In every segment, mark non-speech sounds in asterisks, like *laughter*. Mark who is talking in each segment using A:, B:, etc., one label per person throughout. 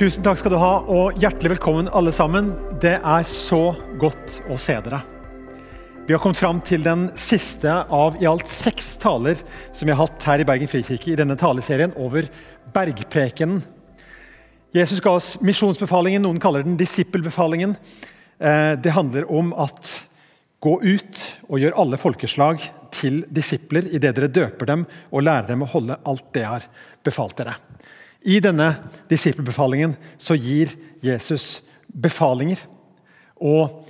A: Tusen takk skal du ha, og hjertelig velkommen alle sammen. Det er så godt å se dere. Vi har kommet fram til den siste av i alt seks taler som vi har hatt her i Bergen frikirke i denne taleserien over bergprekenen. Jesus ga oss misjonsbefalingen, noen kaller den disippelbefalingen. Eh, det handler om at gå ut og gjør alle folkeslag til disipler idet dere døper dem og lærer dem å holde alt det jeg har befalt dere. I denne disippelbefalingen så gir Jesus befalinger. Og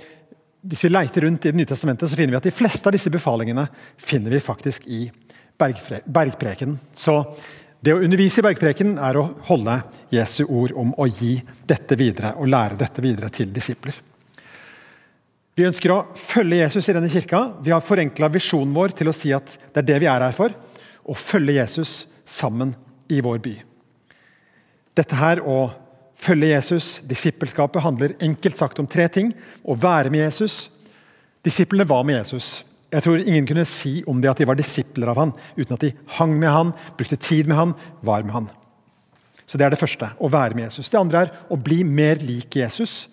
A: hvis vi leiter rundt i Det nye testamentet, så finner vi at de fleste av disse befalingene finner vi faktisk i bergprekenen. Så det å undervise i bergprekenen er å holde Jesu ord om å gi dette videre og lære dette videre til disipler. Vi ønsker å følge Jesus i denne kirka. Vi har forenkla visjonen vår til å si at det er det vi er her for. Å følge Jesus sammen i vår by. Dette her å følge Jesus, disippelskapet, handler enkelt sagt om tre ting. Å være med Jesus. Disiplene var med Jesus. Jeg tror ingen kunne si om det at de var disipler av han, uten at de hang med han, brukte tid med han, var med han. Så Det er det første. Å være med Jesus. Det andre er å bli mer lik Jesus.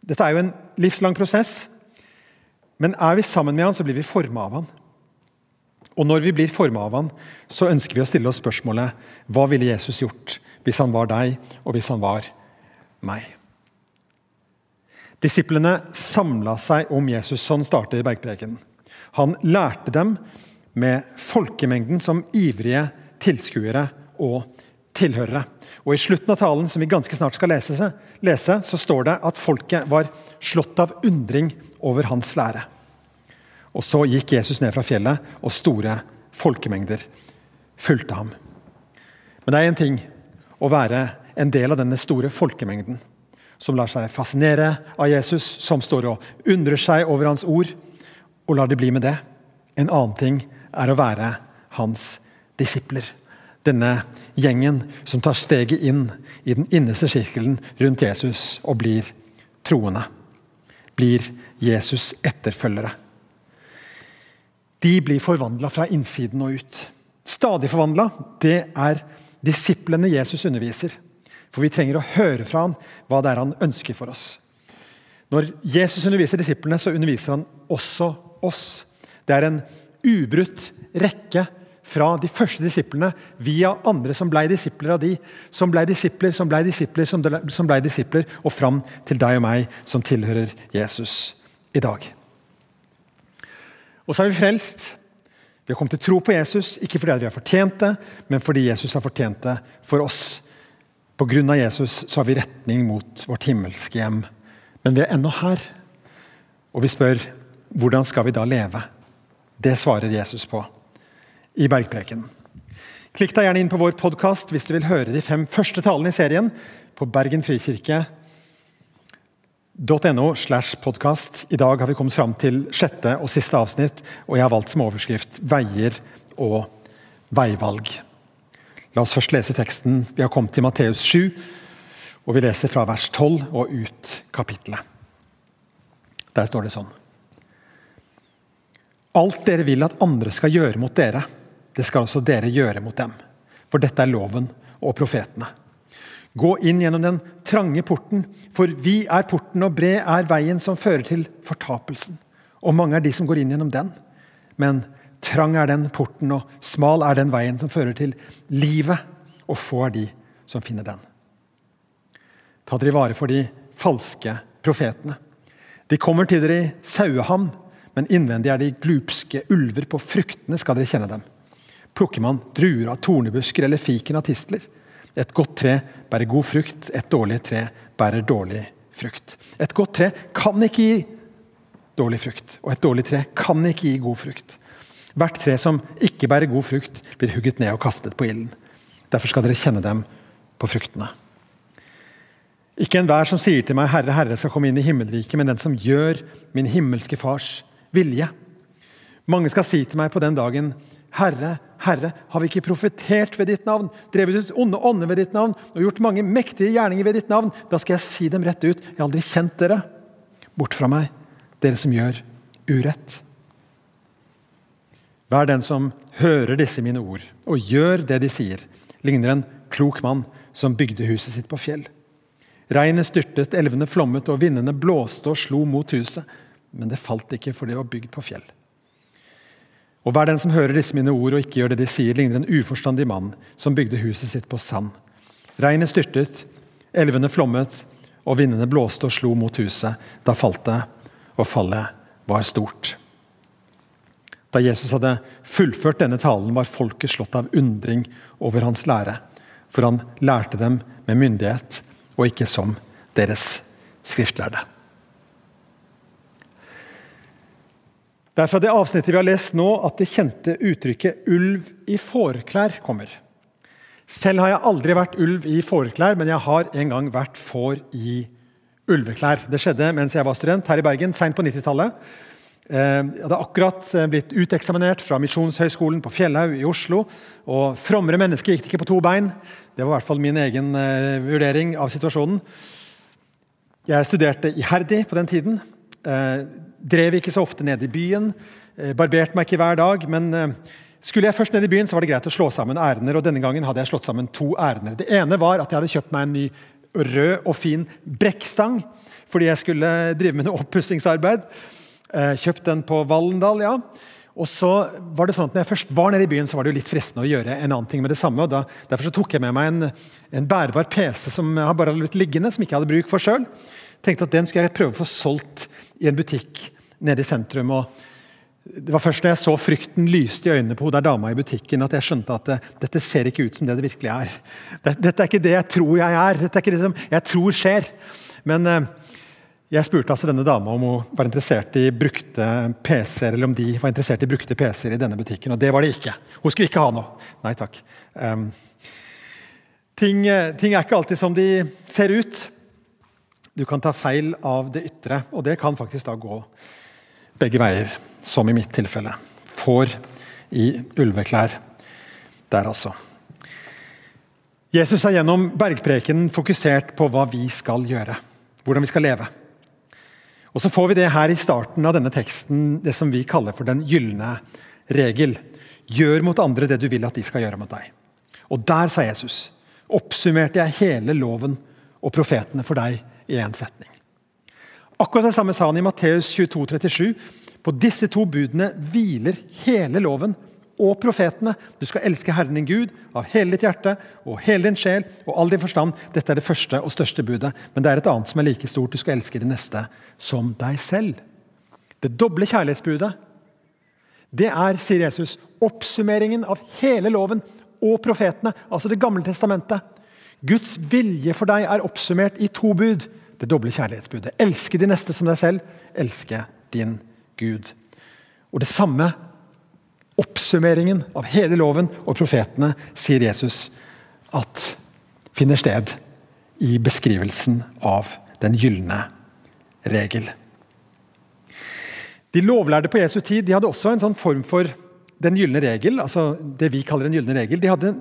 A: Dette er jo en livslang prosess. Men er vi sammen med han, så blir vi forma av han. Og når vi blir forma av han, så ønsker vi å stille oss spørsmålet hva ville Jesus gjort hvis han var deg, og hvis han var meg? Disiplene samla seg om Jesus. Sånn starter bergprekenen. Han lærte dem med folkemengden som ivrige tilskuere og tilhørere. Og I slutten av talen som vi ganske snart skal lese, lese, så står det at folket var slått av undring over hans lære. Og Så gikk Jesus ned fra fjellet, og store folkemengder fulgte ham. Men det er én ting å være en del av denne store folkemengden som lar seg fascinere av Jesus, som står og undrer seg over hans ord, og lar det bli med det. En annen ting er å være hans disipler. Denne gjengen som tar steget inn i den innerste sirkelen rundt Jesus og blir troende. Blir Jesus etterfølgere. De blir forvandla fra innsiden og ut. Stadig forvandla. Det er disiplene Jesus underviser. For vi trenger å høre fra ham hva det er han ønsker for oss. Når Jesus underviser disiplene, så underviser han også oss. Det er en ubrutt rekke fra de første disiplene via andre som ble disipler av de, som ble disipler, som ble disipler, som ble disipler, og fram til deg og meg som tilhører Jesus i dag. Og så er vi frelst vi har kommet til tro på Jesus, ikke fordi vi har fortjent det, men fordi Jesus har fortjent det for oss. På grunn av Jesus så har vi retning mot vårt himmelske hjem. Men vi er ennå her. Og vi spør hvordan skal vi da leve? Det svarer Jesus på i bergpreken. Klikk deg gjerne inn på vår podkast hvis du vil høre de fem første talene i serien på Bergen frikirke .no slash podcast. I dag har vi kommet fram til sjette og siste avsnitt, og jeg har valgt som overskrift 'Veier og veivalg'. La oss først lese teksten. Vi har kommet til Matteus 7, og vi leser fra vers 12 og ut kapittelet. Der står det sånn. Alt dere vil at andre skal gjøre mot dere, det skal også dere gjøre mot dem. For dette er loven og profetene. Gå inn gjennom den trange porten, for vi er porten, og bred er veien som fører til fortapelsen. Og mange er de som går inn gjennom den. Men trang er den porten, og smal er den veien som fører til livet, og få er de som finner den. Ta dere i vare for de falske profetene. De kommer til dere i sauehamn, men innvendig er de glupske ulver. På fruktene skal dere kjenne dem. Plukker man druer av tornebusker eller fiken av tistler? Et godt tre bærer god frukt, et dårlig tre bærer dårlig frukt. Et godt tre kan ikke gi dårlig frukt, og et dårlig tre kan ikke gi god frukt. Hvert tre som ikke bærer god frukt, blir hugget ned og kastet på ilden. Derfor skal dere kjenne dem på fruktene. Ikke enhver som sier til meg 'Herre, Herre', skal komme inn i himmelriket, men den som gjør min himmelske Fars vilje. Mange skal si til meg på den dagen 'Herre, Herre, har vi ikke profetert ved ditt navn, drevet ut onde ånder ved ditt navn og gjort mange mektige gjerninger ved ditt navn? Da skal jeg si dem rett ut. Jeg har aldri kjent dere. Bort fra meg, dere som gjør urett. Vær den som hører disse mine ord og gjør det de sier, ligner en klok mann som bygde huset sitt på fjell. Regnet styrtet, elvene flommet, og vindene blåste og slo mot huset. Men det falt ikke, for det var bygd på fjell. Og hver den som hører disse mine ord og ikke gjør det de sier, ligner en uforstandig mann som bygde huset sitt på sand. Regnet styrtet, elvene flommet, og vindene blåste og slo mot huset. Da falt det, og fallet var stort. Da Jesus hadde fullført denne talen, var folket slått av undring over hans lære, for han lærte dem med myndighet og ikke som deres skriftlærde. Det er fra det avsnittet vi har lest nå, at det kjente uttrykket 'ulv i fårklær' kommer. Selv har jeg aldri vært ulv i fårklær, men jeg har en gang vært får i ulveklær. Det skjedde mens jeg var student her i Bergen, seint på 90-tallet. Eh, jeg hadde akkurat eh, blitt uteksaminert fra Misjonshøgskolen på Fjellhaug i Oslo. og Frommere mennesker gikk det ikke på to bein. Det var i hvert fall min egen uh, vurdering av situasjonen. Jeg studerte iherdig på den tiden. Uh, drev ikke så ofte ned i byen. Uh, barberte meg ikke hver dag. Men skulle jeg først ned i byen, så var det greit å slå sammen ærender. og Denne gangen hadde jeg slått sammen to ærender. Det ene var at jeg hadde kjøpt meg en ny rød og fin brekkstang fordi jeg skulle drive med noe oppussingsarbeid. Kjøpt den på Vallendal, ja. Og så var det sånn at når jeg først var nede i byen, så var det jo litt fristende å gjøre en annen ting med det samme. og da, Derfor så tok jeg med meg en, en bærbar PC som jeg bare hadde blitt liggende, som ikke hadde bruk for sjøl. Tenkte at den skulle jeg prøve å få solgt i en butikk nede i sentrum. og det var først når jeg så frykten lyste i øynene på hun der dama i butikken, at jeg skjønte at det, dette ser ikke ut som det det virkelig er. Dette, er ikke det jeg tror jeg er. Dette er ikke det som jeg tror skjer. Men eh, jeg spurte altså denne dama om hun var interessert i brukte PC-er, eller om de var interessert i brukte PC-er i denne butikken, og det var de ikke. Hun skulle ikke ha noe. Nei takk. Um, ting, ting, er ikke alltid som de ser ut. Du kan ta feil av det ytre, og det kan faktisk da gå begge veier, som i mitt tilfelle. Får i ulveklær der, altså. Jesus er gjennom bergprekenen fokusert på hva vi skal gjøre. Hvordan vi skal leve. Og Så får vi det her i starten av denne teksten, det som vi kaller for den gylne regel. Gjør mot andre det du vil at de skal gjøre mot deg. Og der, sa Jesus, oppsummerte jeg hele loven og profetene for deg i én setning. Akkurat det samme sa han i Matteus 22, 37. På disse to budene hviler hele loven og profetene. Du skal elske Herren din Gud av hele ditt hjerte og hele din sjel og all din forstand. Dette er det første og største budet, men det er et annet som er like stort. Du skal elske det neste som deg selv. Det doble kjærlighetsbudet. Det er, sier Jesus, oppsummeringen av hele loven og profetene, altså Det gamle testamentet. Guds vilje for deg er oppsummert i to bud. Det doble kjærlighetsbudet. Elske de neste som deg selv. Elske din Gud. Og Det samme oppsummeringen av hele loven og profetene, sier Jesus at finner sted i beskrivelsen av den gylne regel. De lovlærde på Jesu tid de hadde også en sånn form for den gylne regel. altså det vi kaller en gylne regel. De hadde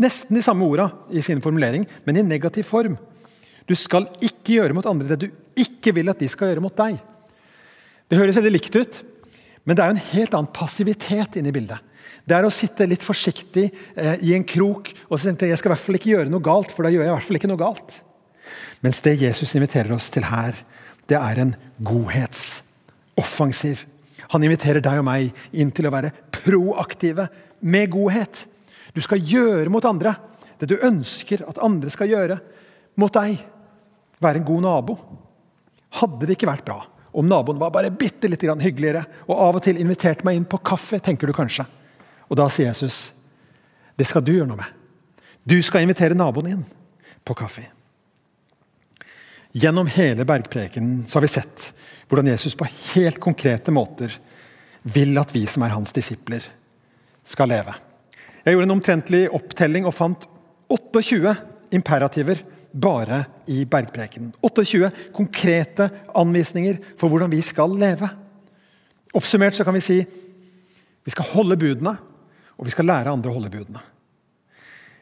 A: nesten de samme orda i sin formulering, men i negativ form. Du skal ikke gjøre mot andre det du ikke vil at de skal gjøre mot deg. Det høres veldig likt ut, men det er jo en helt annen passivitet inne i bildet. Det er å sitte litt forsiktig eh, i en krok og si jeg skal i hvert fall ikke gjøre noe galt, for da gjør jeg i hvert fall ikke noe galt. Mens det Jesus inviterer oss til her, det er en godhetsoffensiv. Han inviterer deg og meg inn til å være proaktive med godhet. Du skal gjøre mot andre det du ønsker at andre skal gjøre mot deg. Være en god nabo. Hadde det ikke vært bra om naboen var bare bitte litt hyggeligere og av og til inviterte meg inn på kaffe, tenker du kanskje. Og da sier Jesus det skal du gjøre noe med. Du skal invitere naboen inn på kaffe. Gjennom hele bergprekenen har vi sett hvordan Jesus på helt konkrete måter vil at vi som er hans disipler, skal leve. Jeg gjorde en omtrentlig opptelling og fant 28 imperativer bare i bergprekenen. 28 konkrete anvisninger for hvordan vi skal leve. Oppsummert så kan vi si vi skal holde budene, og vi skal lære andre å holde budene.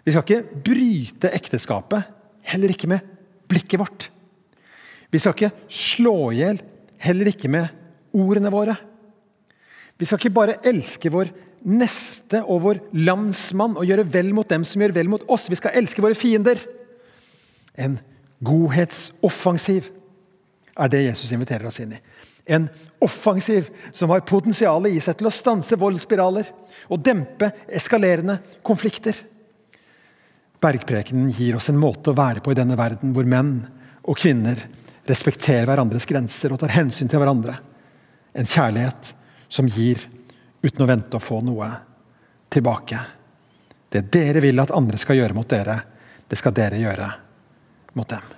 A: Vi skal ikke bryte ekteskapet, heller ikke med blikket vårt. Vi skal ikke slå i hjel, heller ikke med ordene våre. Vi skal ikke bare elske vår neste og vår landsmann og gjøre vel mot dem som gjør vel mot oss. Vi skal elske våre fiender. En godhetsoffensiv er det Jesus inviterer oss inn i. En offensiv som har potensialet i seg til å stanse voldsspiraler og dempe eskalerende konflikter. Bergprekenen gir oss en måte å være på i denne verden hvor menn og kvinner respekterer hverandres grenser og tar hensyn til hverandre. En kjærlighet som gir uten å vente å få noe tilbake. Det dere vil at andre skal gjøre mot dere, det skal dere gjøre mot dem.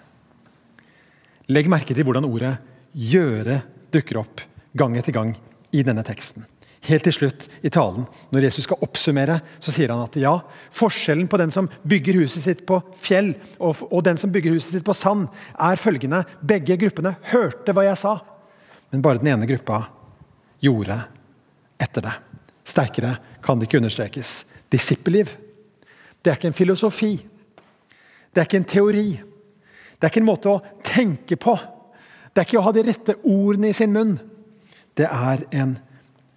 A: Legg merke til hvordan ordet 'gjøre' dukker opp gang etter gang i denne teksten. Helt til slutt i talen, når Jesus skal oppsummere, så sier han at ja, forskjellen på den som bygger huset sitt på fjell og, og den som bygger huset sitt på sand, er følgende. Begge gruppene hørte hva jeg sa, men bare den ene gruppa gjorde etter det. Sterkere kan det ikke understrekes. Disippelliv. Det er ikke en filosofi. Det er ikke en teori. Det er ikke en måte å tenke på. Det er ikke å ha de rette ordene i sin munn. Det er en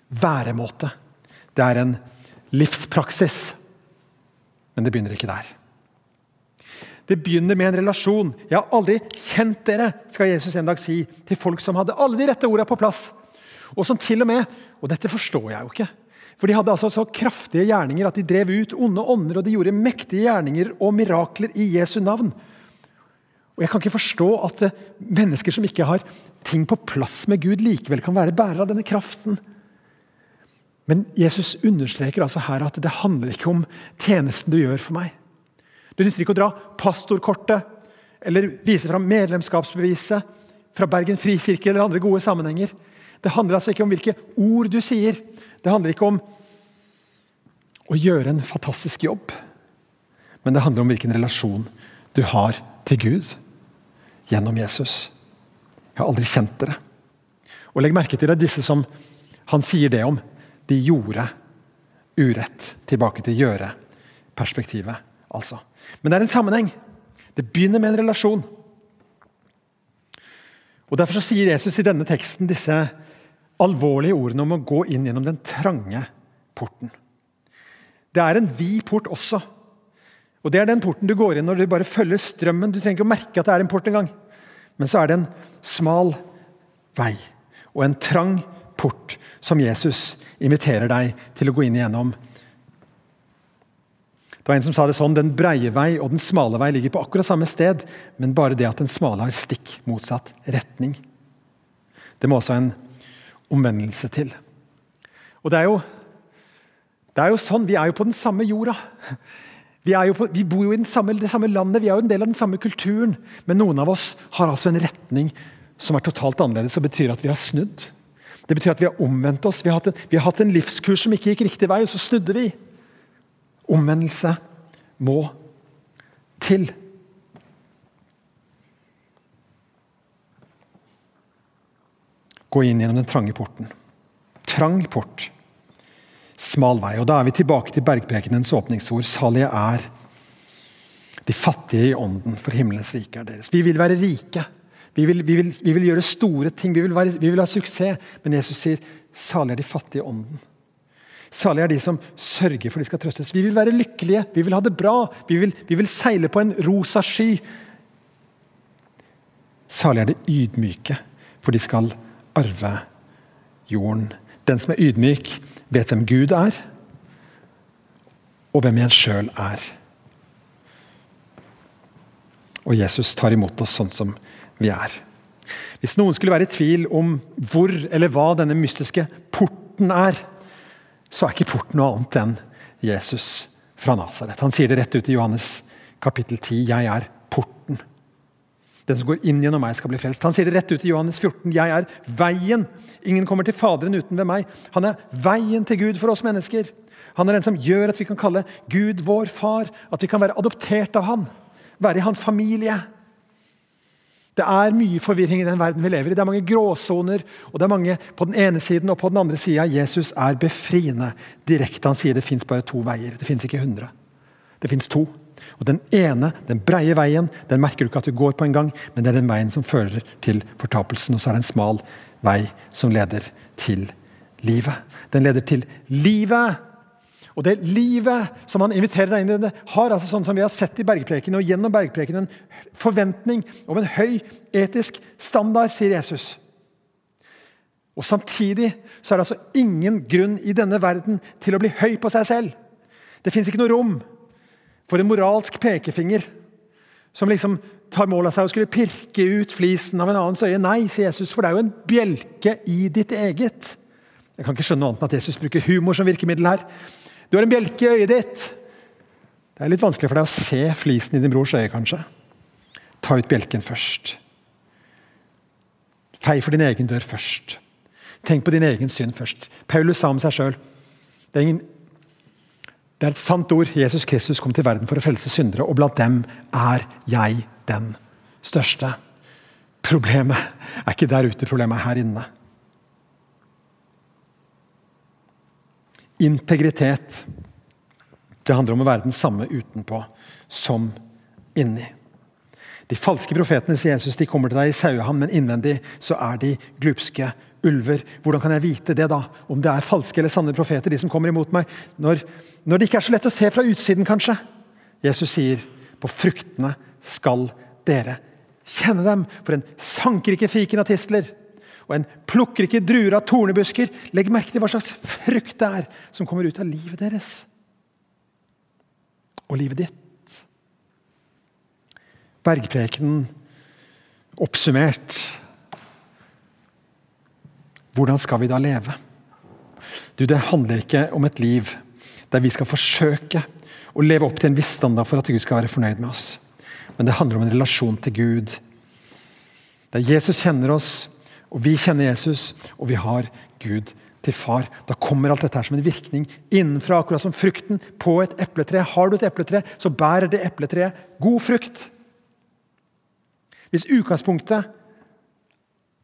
A: væremåte. Det er en livspraksis. Men det begynner ikke der. Det begynner med en relasjon. 'Jeg har aldri kjent dere', skal Jesus en dag si til folk som hadde alle de rette ordene på plass. Og som til og med Og dette forstår jeg jo ikke. For de hadde altså så kraftige gjerninger at de drev ut onde ånder og de gjorde mektige gjerninger og mirakler i Jesu navn. Og Jeg kan ikke forstå at mennesker som ikke har ting på plass med Gud, likevel kan være bærere av denne kraften. Men Jesus understreker altså her at det handler ikke om tjenesten du gjør for meg. Det nytter ikke å dra pastorkortet eller vise fram medlemskapsbeviset fra Bergen frikirke eller andre gode sammenhenger. Det handler altså ikke om hvilke ord du sier. Det handler ikke om å gjøre en fantastisk jobb. Men det handler om hvilken relasjon du har til Gud gjennom Jesus. Jeg har aldri kjent dere. Og Legg merke til det, disse som han sier det om de gjorde urett. Tilbake til gjøre-perspektivet, altså. Men det er en sammenheng. Det begynner med en relasjon. Og Derfor sier Jesus i denne teksten disse alvorlige ordene om å gå inn gjennom den trange porten. Det er en vid port også. Og Det er den porten du går inn når du bare følger strømmen. Du trenger ikke å merke at det er en port engang. Men så er det en smal vei og en trang port som Jesus inviterer deg til å gå inn igjennom. Det var en som sa det sånn, Den breie vei og den smale vei ligger på akkurat samme sted, men bare det at den smale har stikk motsatt retning. Det må også en omvendelse til. Og det er jo, det er jo sånn, Vi er jo på den samme jorda. Vi, på, vi bor jo i samme, det samme landet, vi er jo en del av den samme kulturen. Men noen av oss har altså en retning som er totalt annerledes og betyr at vi har snudd. Det betyr at vi har omvendt oss. Vi har, en, vi har hatt en livskurs som ikke gikk riktig vei, og så snudde vi. Omvendelse må til. Gå inn gjennom den trange porten. Trang port. Smal vei. Og Da er vi tilbake til bergprekenens åpningsord. Salige er de fattige i ånden, for himmelens rike er deres. Vi vil være rike. Vi vil, vi, vil, vi vil, gjøre store ting, vi vil, være, vi vil, ha suksess. Men Jesus sier salige er de fattige i ånden. Salige er de som sørger for de skal trøstes. Vi vil være lykkelige, vi vil ha det bra. Vi vil, seile på en rosa sky. Salige er de ydmyke, for de skal arve jorden. Den som er ydmyk, vet hvem Gud er, og hvem en sjøl er. Og Jesus tar imot oss sånn som vi er. Hvis noen skulle være i tvil om hvor eller hva denne mystiske porten er, så er ikke porten noe annet enn Jesus fra Nasaret. Han sier det rett ut i Johannes kapittel 10. 'Jeg er. Den som går inn gjennom meg, skal bli frelst. Han sier det rett ut i Johannes 14. 'Jeg er veien'. Ingen kommer til Faderen uten ved meg. Han er veien til Gud for oss mennesker. Han er den som gjør at vi kan kalle Gud vår far. At vi kan være adoptert av han. Være i hans familie. Det er mye forvirring i den verden vi lever i. Det er mange gråsoner. og det er mange på den ene siden og på den andre sida. Jesus er befriende direkte. Han sier det fins bare to veier. Det fins ikke hundre. Det fins to. Og Den ene, den breie veien, den merker du ikke at du går på en gang, men det er den veien som fører til fortapelsen. Og så er det en smal vei som leder til livet. Den leder til livet! Og det livet som han inviterer deg inn i, har altså sånn som vi har sett i bergprekene, og gjennom bergprekene, en forventning om en høy etisk standard, sier Jesus. Og Samtidig så er det altså ingen grunn i denne verden til å bli høy på seg selv. Det fins ikke noe rom for en moralsk pekefinger som liksom tar mål av seg å skulle pirke ut flisen av en annens øye. Nei, sier Jesus, for det er jo en bjelke i ditt eget. Jeg kan ikke skjønne noe annet enn at Jesus bruker humor som virkemiddel her. Du har en bjelke i øyet ditt. Det er litt vanskelig for deg å se flisen i din brors øye, kanskje. Ta ut bjelken først. Fei for din egen dør først. Tenk på din egen synd først. Paulus sa om seg sjøl det, det, er et sant ord. Jesus Kristus kom til verden for å frelse syndere, og blant dem er jeg den største. Problemet er ikke der ute, problemet er her inne. Integritet det handler om å være den samme utenpå som inni. De falske profetene sier Jesus, de kommer til deg i sauehavn, men innvendig så er de glupske ulver. Hvordan kan jeg vite det, da? Om det er falske eller sanne profeter, de som kommer imot meg? Når, når det ikke er så lett å se fra utsiden, kanskje. Jesus sier, på fruktene skal dere kjenne dem. For en sanker ikke fiken av tistler, og en plukker ikke druer av tornebusker. Legg merke til hva slags frukt det er som kommer ut av livet deres. Og livet ditt. Bergprekenen oppsummert hvordan skal vi da leve? Du, Det handler ikke om et liv der vi skal forsøke å leve opp til en viss standard for at Gud skal være fornøyd med oss. Men det handler om en relasjon til Gud. Der Jesus kjenner oss, og vi kjenner Jesus, og vi har Gud til far. Da kommer alt dette her som en virkning innenfra, akkurat som frukten på et epletre. Har du et epletre, så bærer det epletreet god frukt. Hvis utgangspunktet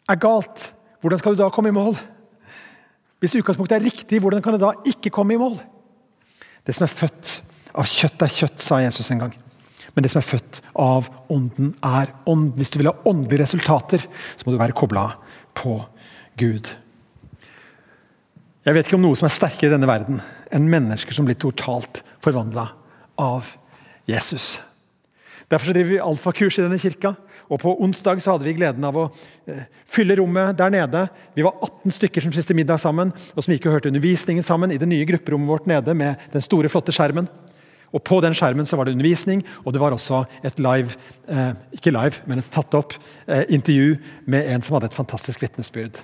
A: er galt, hvordan skal du da komme i mål? Hvis utgangspunktet er riktig, hvordan kan det da ikke komme i mål? Det som er født av kjøtt, er kjøtt, sa Jesus en gang. Men det som er født av ånden, er ånd. Hvis du vil ha åndelige resultater, så må du være kobla på Gud. Jeg vet ikke om noe som er sterkere i denne verden enn mennesker som blir totalt forvandla av Jesus. Derfor driver vi alfakurs i denne kirka. Og På onsdag så hadde vi gleden av å eh, fylle rommet der nede. Vi var 18 stykker som spiste middag sammen, og som gikk og hørte undervisningen sammen i det nye grupperommet vårt nede med den store, flotte skjermen. Og På den skjermen så var det undervisning, og det var også et live eh, ikke live, men et tatt opp eh, intervju med en som hadde et fantastisk vitnesbyrd.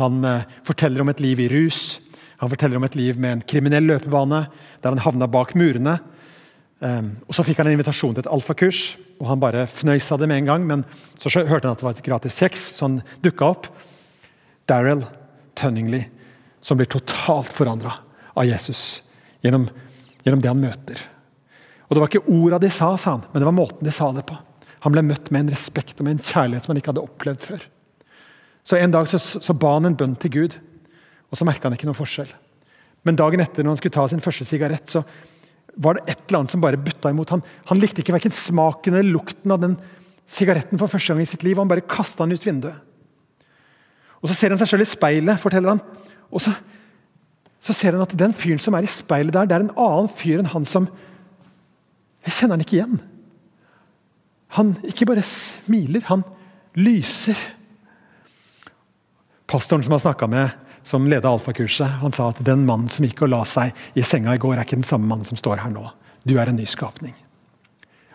A: Han eh, forteller om et liv i rus, han forteller om et liv med en kriminell løpebane, der han havna bak murene. Eh, og Så fikk han en invitasjon til et alfakurs og han bare fnøys det med en gang. Men så hørte han at det var et gratis sex, så han dukka opp. Daryl Tønningli, som blir totalt forandra av Jesus gjennom, gjennom, det han møter. Og Det var ikke orda de sa, sa han, men det var måten de sa det på. Han ble møtt med en respekt og med en kjærlighet som han ikke hadde opplevd før. Så En dag så, så ba han en bønn til Gud, og så merka han ikke noe forskjell. Men dagen etter, når han skulle ta sin første sigarett, så var det et eller annet som bare butta imot. Han, han likte ikke verken smaken eller lukten av den sigaretten for første gang i sitt liv. Han bare kasta den ut vinduet. Og Så ser han seg sjøl i speilet, forteller han. Og så, så, ser han at den fyren som er i speilet der, det er en annen fyr enn han som Jeg kjenner han ikke igjen. Han ikke bare smiler, han lyser. Pastoren som han snakka med som leda alfakurset, han sa at den mannen som gikk og la seg i senga i går, er ikke den samme mannen som står her nå. Du er en nyskapning.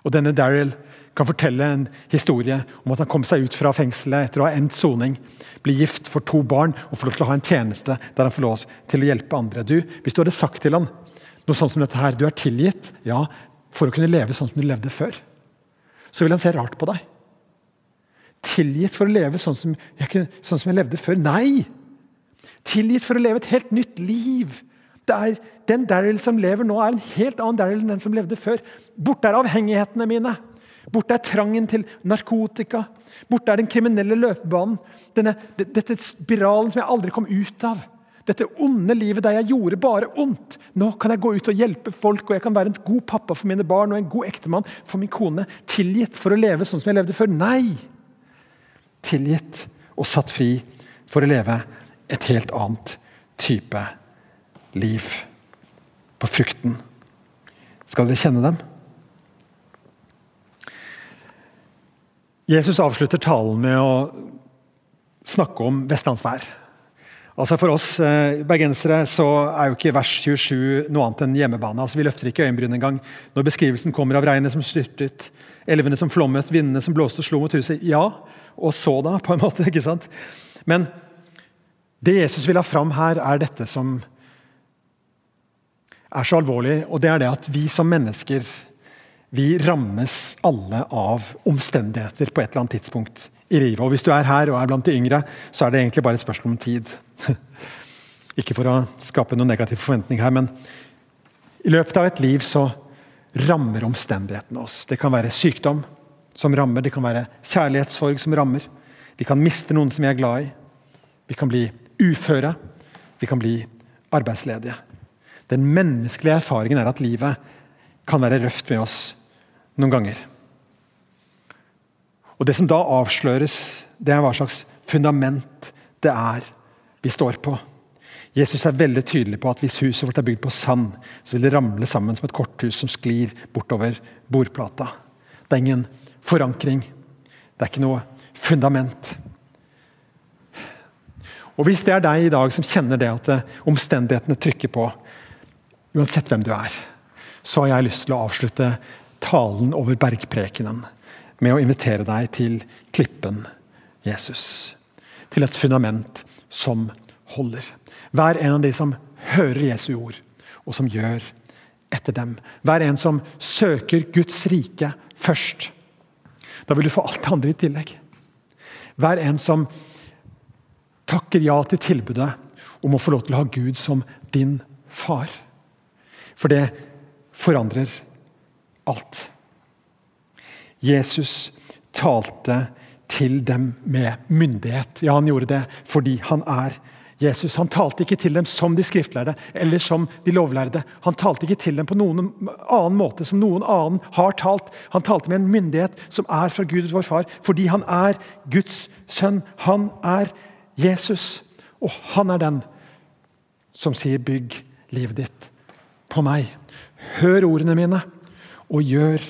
A: Og denne Daryl kan fortelle en historie om at han kom seg ut fra fengselet etter å ha endt soning, bli gift for to barn og få lov til å ha en tjeneste der han får lov til å hjelpe andre. Du, Hvis du hadde sagt til han noe sånt som dette her, du er tilgitt ja, for å kunne leve sånn som du levde før, så vil han se rart på deg. Tilgitt for å leve sånn som sånn som jeg levde før? Nei! Tilgitt for å leve et helt nytt liv. Det er Den Daryl som lever nå, er en helt annen Daryl enn den som levde før. Borte er avhengighetene mine. Borte er trangen til narkotika. Borte er den kriminelle løpebanen. Denne, dette spiralen som jeg aldri kom ut av. Dette onde livet der jeg gjorde bare ondt. Nå kan jeg gå ut og hjelpe folk, og jeg kan være en god pappa for mine barn og en god ektemann for min kone. Tilgitt for å leve sånn som jeg levde før? Nei! Tilgitt og satt fri for å leve et helt annet type liv. på frukten. Skal dere kjenne dem? Jesus avslutter talen med å snakke om vestlandsvær. Altså For oss eh, bergensere så er jo ikke vers 27 noe annet enn hjemmebane. Altså Vi løfter ikke øyenbryn engang når beskrivelsen kommer av regnet som styrtet, elvene som flommet, vindene som blåste og slo mot huset. Ja, og så da, på en måte. *laughs* ikke sant? Men det Jesus vil ha fram her, er dette som er så alvorlig, og det er det at vi som mennesker vi rammes alle av omstendigheter på et eller annet tidspunkt i livet. Og Hvis du er her og er blant de yngre, så er det egentlig bare et spørsmål om tid. *laughs* Ikke for å skape noen negativ forventning her, men i løpet av et liv så rammer omstendighetene oss. Det kan være sykdom som rammer, det kan være kjærlighetssorg som rammer. Vi kan miste noen som vi er glad i. Vi kan bli uføre. Vi kan bli arbeidsledige. Den menneskelige erfaringen er at livet kan være røft med oss noen ganger. Og Det som da avsløres, det er hva slags fundament det er vi står på. Jesus er veldig tydelig på at hvis huset vårt er bygd på sand, så vil det ramle sammen som et korthus som sklir bortover bordplata. Det er ingen forankring. Det er ikke noe fundament. Og Hvis det er deg i dag som kjenner det at omstendighetene trykker på, uansett hvem du er, så har jeg lyst til å avslutte talen over bergprekenen med å invitere deg til klippen Jesus. Til et fundament som holder. Hver en av de som hører Jesu ord, og som gjør etter dem. Hver en som søker Guds rike først. Da vil du få alt det andre i tillegg. Hver en som takker ja til tilbudet om å få lov til å ha Gud som din far. For det forandrer alt. Jesus talte til dem med myndighet. Ja, han gjorde det fordi han er Jesus. Han talte ikke til dem som de skriftlærde eller som de lovlærde. Han talte ikke til dem på noen annen måte som noen annen har talt. Han talte med en myndighet som er fra Gud vår far, fordi han er Guds sønn. Han er Jesus, og han er den som sier 'bygg livet ditt på meg'. Hør ordene mine, og gjør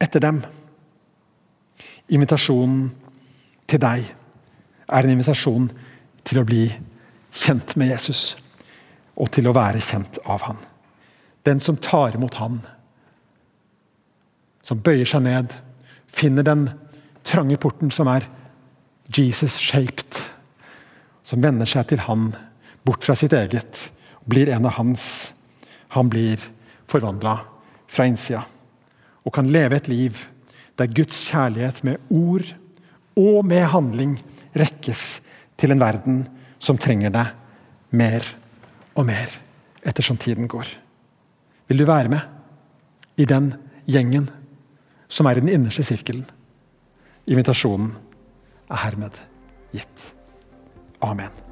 A: etter dem. Invitasjonen til deg er en invitasjon til å bli kjent med Jesus og til å være kjent av han. Den som tar imot han, som bøyer seg ned, finner den trange porten som er Jesus-shaped, som vender seg til han, bort fra sitt eget, blir en av hans. Han blir forvandla fra innsida og kan leve et liv der Guds kjærlighet med ord og med handling rekkes til en verden som trenger det mer og mer ettersom tiden går. Vil du være med i den gjengen som er i den innerste sirkelen? Invitasjonen er hermed gitt. Amen.